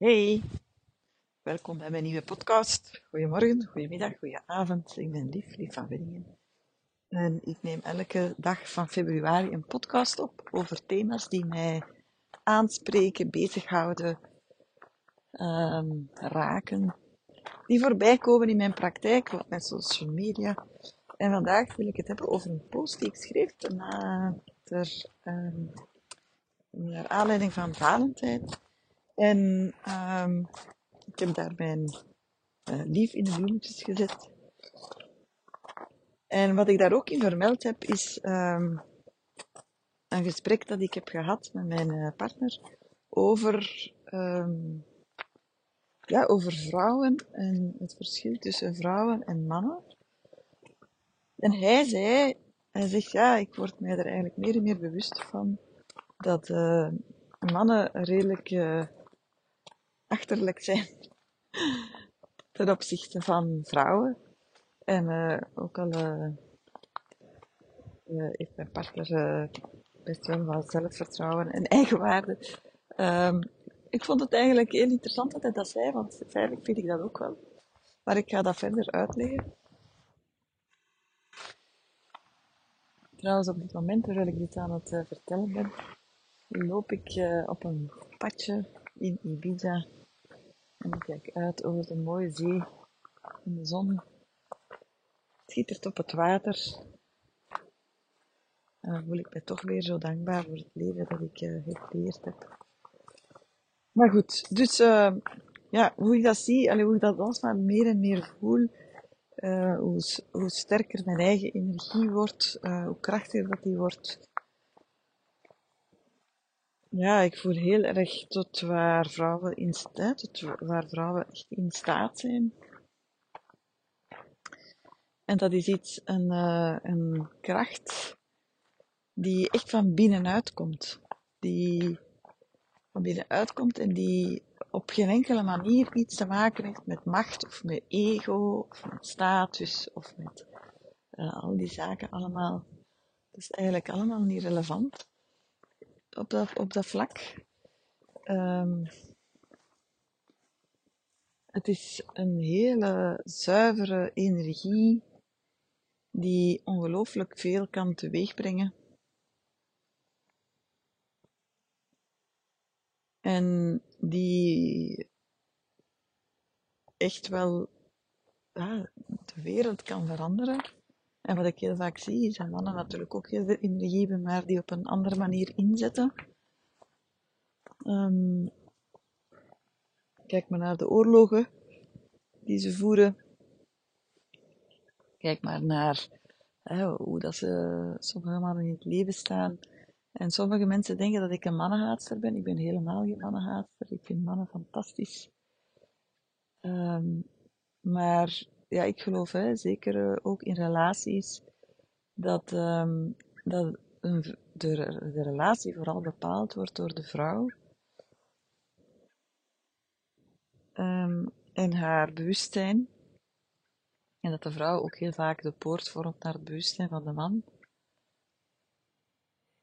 Hey, welkom bij mijn nieuwe podcast. Goedemorgen, goedemiddag, goedenavond. Ik ben Lief, Lief van Winningen. En ik neem elke dag van februari een podcast op over thema's die mij aanspreken, bezighouden, ehm, raken. Die voorbij komen in mijn praktijk of mijn social media. En vandaag wil ik het hebben over een post die ik schreef na ter, ehm, naar aanleiding van Valentijn. En ehm, ik heb daar mijn eh, lief in de bloemetjes gezet. En wat ik daar ook in vermeld heb, is ehm, een gesprek dat ik heb gehad met mijn eh, partner over, ehm, ja, over vrouwen en het verschil tussen vrouwen en mannen. En hij zei, hij zegt, ja, ik word mij er eigenlijk meer en meer bewust van dat uh, mannen redelijk achterlijk zijn ten opzichte van vrouwen. En uh, ook al heeft mijn partner best wel wat zelfvertrouwen en eigenwaarde. Um, ik vond het eigenlijk heel interessant dat hij dat zei, want feitelijk vind ik dat ook wel. Maar ik ga dat verder uitleggen. Trouwens, op dit moment, terwijl ik dit aan het uh, vertellen ben, loop ik uh, op een padje in Ibiza. En ik kijk uit over de mooie zee. En de zon schittert op het water. En dan voel ik me toch weer zo dankbaar voor het leven dat ik uh, gecreëerd heb. Maar goed, dus ja, hoe ik dat zie, allee, hoe ik dat alsmaar meer en meer voel, uh, hoe, hoe, sterker mijn eigen energie wordt, hoe krachtiger dat die wordt. Ja, ik voel heel erg tot waar vrouwen in, hè, tot waar vrouwen echt in staat zijn. En dat is iets, een, uh, een kracht die echt van binnenuit komt. Die van binnenuit komt en die op geen enkele manier iets te maken heeft met macht of met ego of met status of met uh, al die zaken allemaal. Dat is eigenlijk allemaal niet relevant op dat, op dat vlak. Um, het is een hele zuivere energie die ongelooflijk veel kan teweegbrengen. En die echt wel de wereld kan veranderen. En wat ik heel vaak zie, dat mannen natuurlijk ook heel veel energie maar die op een andere manier inzetten. Um, kijk maar naar de oorlogen die ze voeren. Kijk maar naar hè, hoe dat ze sommige mannen in het leven staan. En sommige mensen denken dat ik een mannenhaatster ben. Ik ben helemaal geen mannenhaatster. Ik vind mannen fantastisch. Um, maar ja, ik geloof hè, zeker uh, ook in relaties dat, um, dat de, de relatie vooral bepaald wordt door de vrouw. Um, en haar bewustzijn. En dat de vrouw ook heel vaak de poort vormt naar het bewustzijn van de man.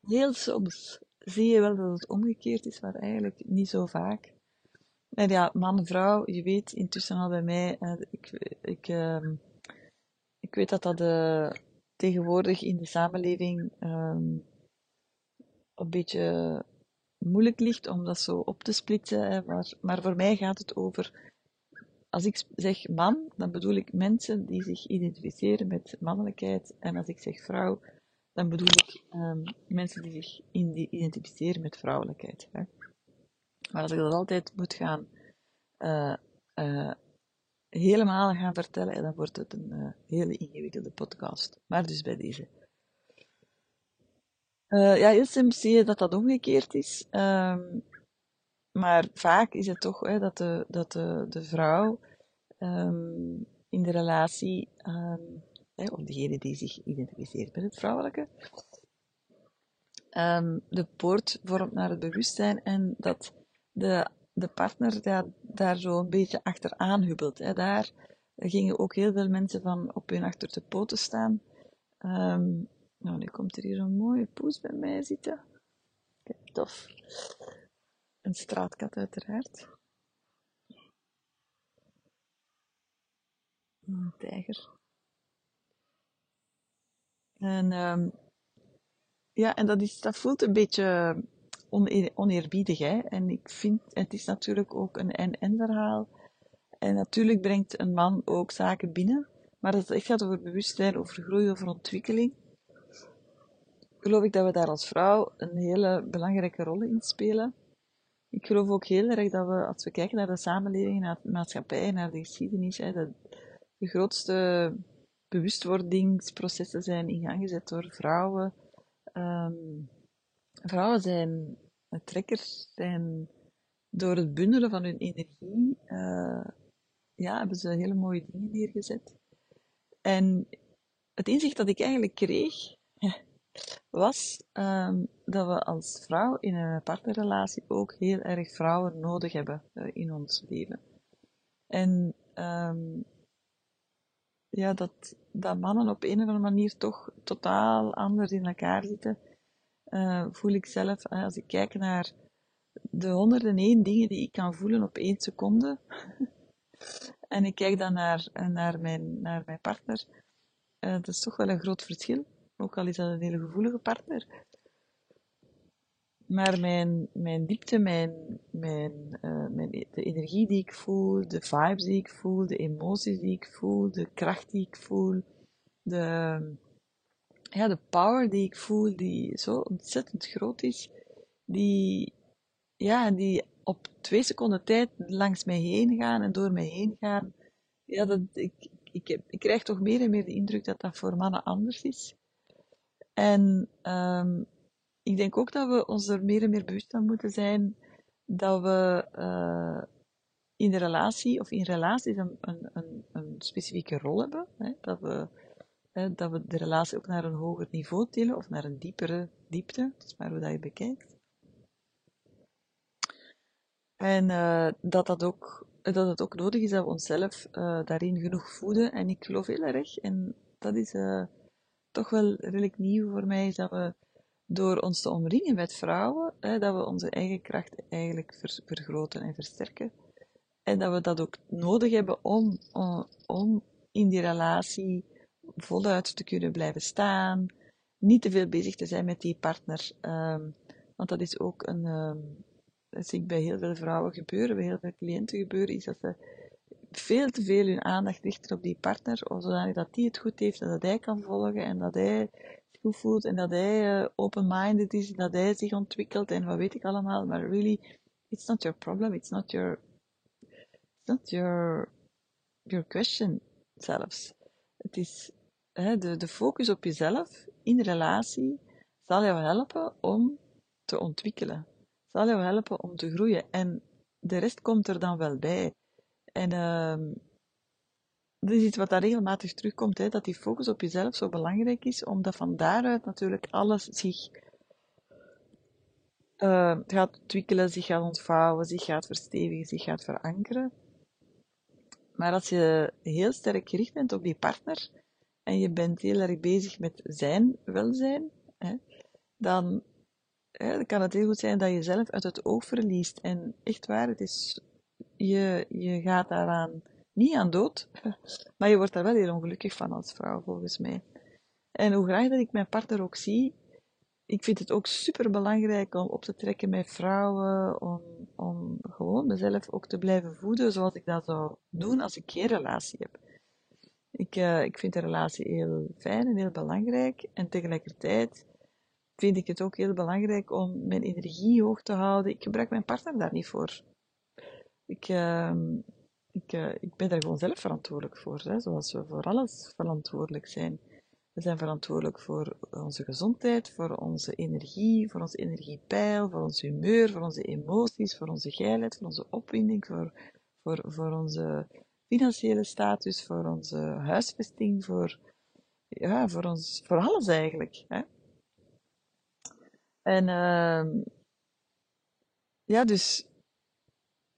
Heel soms zie je wel dat het omgekeerd is, maar eigenlijk niet zo vaak. Ja, man, vrouw, je weet intussen al bij mij, uh, ik, ik, uh, ik weet dat dat uh, tegenwoordig in de samenleving um, een beetje moeilijk ligt om dat zo op te splitsen. Maar, maar voor mij gaat het over, als ik zeg man, dan bedoel ik mensen die zich identificeren met mannelijkheid. En als ik zeg vrouw, dan bedoel ik um, mensen die zich identificeren met vrouwelijkheid. Hè. Maar als ik dat altijd moet gaan uh, uh, helemaal gaan vertellen, dan wordt het een uh, hele ingewikkelde podcast. Maar dus bij deze. ja, heel soms zie je dat dat omgekeerd is. Um, maar vaak is het toch hè, dat, de, dat de, de vrouw um, in de relatie um, of degene die zich identificeert met het vrouwelijke, de poort vormt naar het bewustzijn en dat de, de partner daar, daar zo een beetje achteraan hubbelt. Hè. Daar gingen ook heel veel mensen van op hun achter de poten staan. Ehm, nou, nu komt er hier een mooie poes bij mij zitten. Kijk, tof. Een straatkat uiteraard. Een tijger. En ehm, ja, en dat, is, dat voelt een beetje oneerbiedig. Hè? En ik vind, het is natuurlijk ook een en-en verhaal. En natuurlijk brengt een man ook zaken binnen. Maar als het echt gaat over bewustzijn, over groei, over ontwikkeling, geloof ik dat we daar als vrouw een hele belangrijke rol in spelen. Ik geloof ook heel erg dat we, als we kijken naar de samenleving, naar de maatschappij, naar de geschiedenis, hè, dat de grootste bewustwordingsprocessen zijn in gang gezet door vrouwen. Um, vrouwen zijn trekkers, zijn door het bundelen van hun energie, uh, ja, hebben ze hele mooie dingen neergezet. En het inzicht dat ik eigenlijk kreeg, was um, dat we als vrouw in een partnerrelatie ook heel erg vrouwen nodig hebben uh, in ons leven. En um, ja, dat, dat mannen op een of andere manier toch totaal anders in elkaar zitten, uh, voel ik zelf, uh, als ik kijk naar de honderden één dingen die ik kan voelen op één seconde, en ik kijk dan naar, naar, mijn, naar mijn partner, dat is toch wel een groot verschil. Ook al is dat een hele gevoelige partner. Maar mijn, mijn diepte, mijn, mijn, mijn, de energie die ik voel, de vibes die ik voel, de emoties die ik voel, de kracht die ik voel, de, ja, de power die ik voel, die zo ontzettend groot is, die, ja, die op twee seconden tijd langs mij heen gaan en door mij heen gaan. Ja, dat, ik, ik, heb, ik krijg toch meer en meer de indruk dat dat voor mannen anders is. En um, ik denk ook dat we ons er meer en meer bewust van moeten zijn dat we uh, in de relatie of in relaties een, een, een, een specifieke rol hebben. Hè? Dat, we, dat we de relatie ook naar een hoger niveau tillen of naar een diepere diepte. Dat is maar hoe dat je bekijkt. En uh, dat, dat, ook, dat het ook nodig is dat we onszelf uh, daarin genoeg voeden. En ik geloof heel erg, en dat is toch wel redelijk nieuw voor mij, is dat we door ons te omringen met vrouwen, hè, dat we onze eigen kracht eigenlijk vergroten en versterken. En dat we dat ook nodig hebben om, om, in die relatie voluit te kunnen blijven staan. Niet te veel bezig te zijn met die partner. Um, want dat is ook een. Um, dat zie ik bij heel veel vrouwen gebeuren, bij heel veel cliënten gebeuren, is dat ze veel te veel hun aandacht richten op die partner, zodat dat die het goed heeft en dat hij kan volgen en dat hij goed voelt en dat hij uh, open-minded is, dat hij zich ontwikkelt en wat weet ik allemaal, maar really, it's not your problem, it's not your, it's not your, your question zelfs. Het is hè, de, de focus op jezelf in relatie zal jou helpen om te ontwikkelen, zal jou helpen om te groeien en de rest komt er dan wel bij. En uh, dat is iets wat daar regelmatig terugkomt, hè, dat die focus op jezelf zo belangrijk is, omdat van daaruit natuurlijk alles zich uh, gaat ontwikkelen, zich gaat ontvouwen, zich gaat verstevigen, zich gaat verankeren. Maar als je heel sterk gericht bent op die partner en je bent heel erg bezig met zijn welzijn, hè, dan, hè, kan het heel goed zijn dat je jezelf uit het oog verliest. En echt waar, het is, je, je gaat daaraan niet aan dood, maar je wordt daar wel heel ongelukkig van als vrouw, volgens mij. En hoe graag dat ik mijn partner ook zie, ik vind het ook super belangrijk om op te trekken met vrouwen, om, om gewoon mezelf ook te blijven voeden zoals ik dat zou doen als ik geen relatie heb. Ik, uh, ik vind de relatie heel fijn en heel belangrijk en tegelijkertijd vind ik het ook heel belangrijk om mijn energie hoog te houden. Ik gebruik mijn partner daar niet voor. Ik, uh, ik, uh, ik ben daar gewoon zelf verantwoordelijk voor, hè, zoals we voor alles verantwoordelijk zijn. We zijn verantwoordelijk voor onze gezondheid, voor onze energie, voor onze energiepeil, voor ons humeur, voor onze emoties, voor onze geilheid, voor onze opwinding, voor, voor, voor onze financiële status, voor onze huisvesting, voor, ja, voor, ons, voor alles eigenlijk. Hè. En uh, ja, dus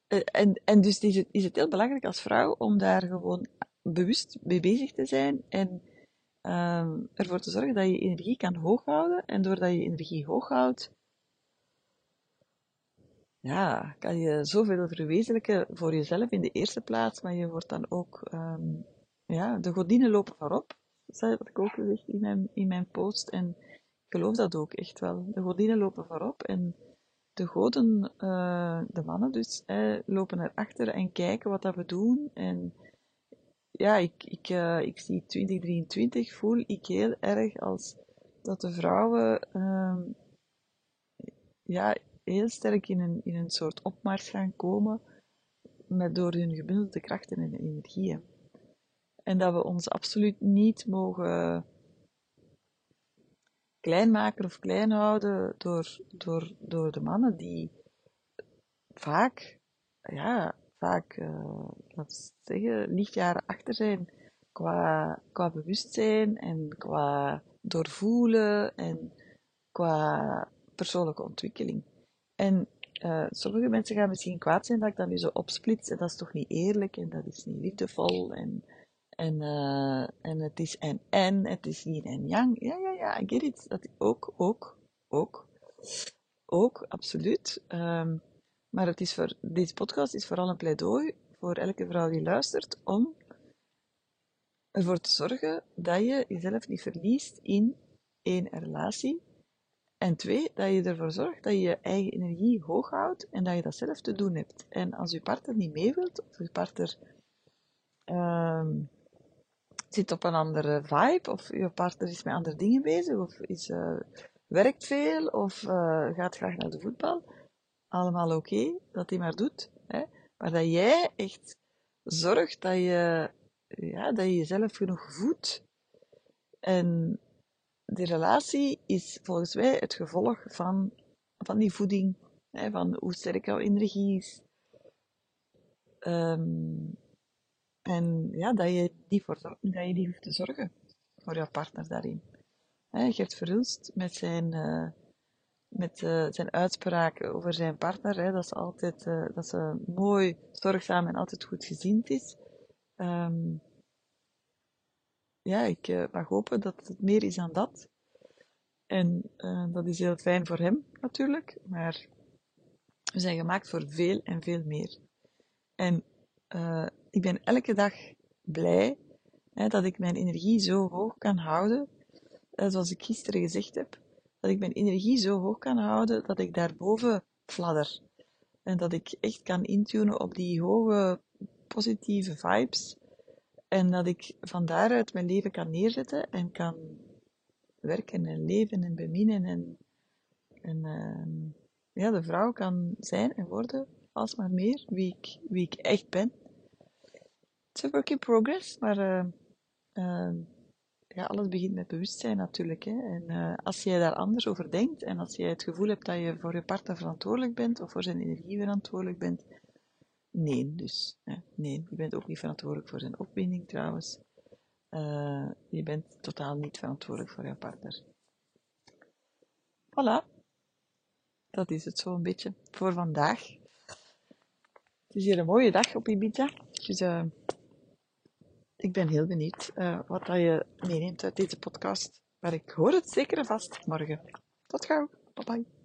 eh, en, en dus is het, is het heel belangrijk als vrouw om daar gewoon bewust mee bezig te zijn en um, ervoor te zorgen dat je energie kan hooghouden. En doordat je energie hoog houdt, ja, kan je zoveel verwezenlijken voor jezelf in de eerste plaats, maar je wordt dan ook um, ja, de godinnen lopen voorop. Dat had ik ook gezegd in mijn, in mijn post. En ik geloof dat ook echt wel. De godinnen lopen voorop en de goden, uh, de mannen dus, eh, lopen erachter en kijken wat dat we doen. En ja, ik, ik, uh, ik zie 2023, voel ik heel erg als dat de vrouwen uh, ja, heel sterk in een, in een soort opmars gaan komen met, door hun gebundelde krachten en energieën. En dat we ons absoluut niet mogen klein maken of klein houden door, door, door de mannen die vaak, ja, vaak, uh, laten we zeggen, lichtjaren achter zijn qua, qua bewustzijn en qua doorvoelen en qua persoonlijke ontwikkeling. En uh, sommige mensen gaan misschien kwaad zijn dat ik dat nu zo opsplits en dat is toch niet eerlijk en dat is niet liefdevol en en, uh, en het is en en, het is yin en yang. Ja, ja, ja, I get it. Dat ook, ook, ook, ook, absoluut. Um, maar het is voor, deze podcast is vooral een pleidooi voor elke vrouw die luistert om ervoor te zorgen dat je jezelf niet verliest in één relatie. En twee, dat je ervoor zorgt dat je je eigen energie hoog houdt en dat je dat zelf te doen hebt. En als je partner niet mee wilt, of je partner um, zit op een andere vibe, of je partner is met andere dingen bezig, of is, uh, werkt veel, of uh, gaat graag naar de voetbal. Allemaal oké, dat hij maar doet. Hè? Maar dat jij echt zorgt dat je, ja, dat je jezelf genoeg voedt. En die relatie is volgens mij het gevolg van, van die voeding, hè, van hoe sterk jouw energie is. Um, en ja, dat je, die voor, dat je die hoeft te zorgen voor jouw partner daarin. He, Gert Verhulst met zijn, uh, met uh, zijn uitspraken over zijn partner, hè, dat, ze altijd, uh, dat ze mooi, zorgzaam en altijd goed gezind is. Um, ja, ik mag hopen dat het meer is dan dat. En dat is heel fijn voor hem natuurlijk, maar we zijn gemaakt voor veel en veel meer. En ik ben elke dag blij hè, dat ik mijn energie zo hoog kan houden, eh, zoals ik gisteren gezegd heb, dat ik mijn energie zo hoog kan houden dat ik daarboven fladder. En dat ik echt kan intunen op die hoge positieve vibes. En dat ik van daaruit mijn leven kan neerzetten en kan werken en leven en beminnen en, uh, ja, de vrouw kan zijn en worden alsmaar meer wie ik, wie ik echt ben is een work in progress, maar uh, uh, ja, alles begint met bewustzijn natuurlijk. Hè. En uh, als jij daar anders over denkt en als jij het gevoel hebt dat je voor je partner verantwoordelijk bent of voor zijn energie verantwoordelijk bent, nee dus. Hè. Nee, je bent ook niet verantwoordelijk voor zijn opwinding trouwens. je bent totaal niet verantwoordelijk voor je partner. Voilà. Dat is het zo een beetje voor vandaag. Het is hier een mooie dag op Ibiza. Dus ik ben heel benieuwd uh, wat dat je meeneemt uit deze podcast. Maar ik hoor het zeker en vast morgen. Tot gauw. Bye bye.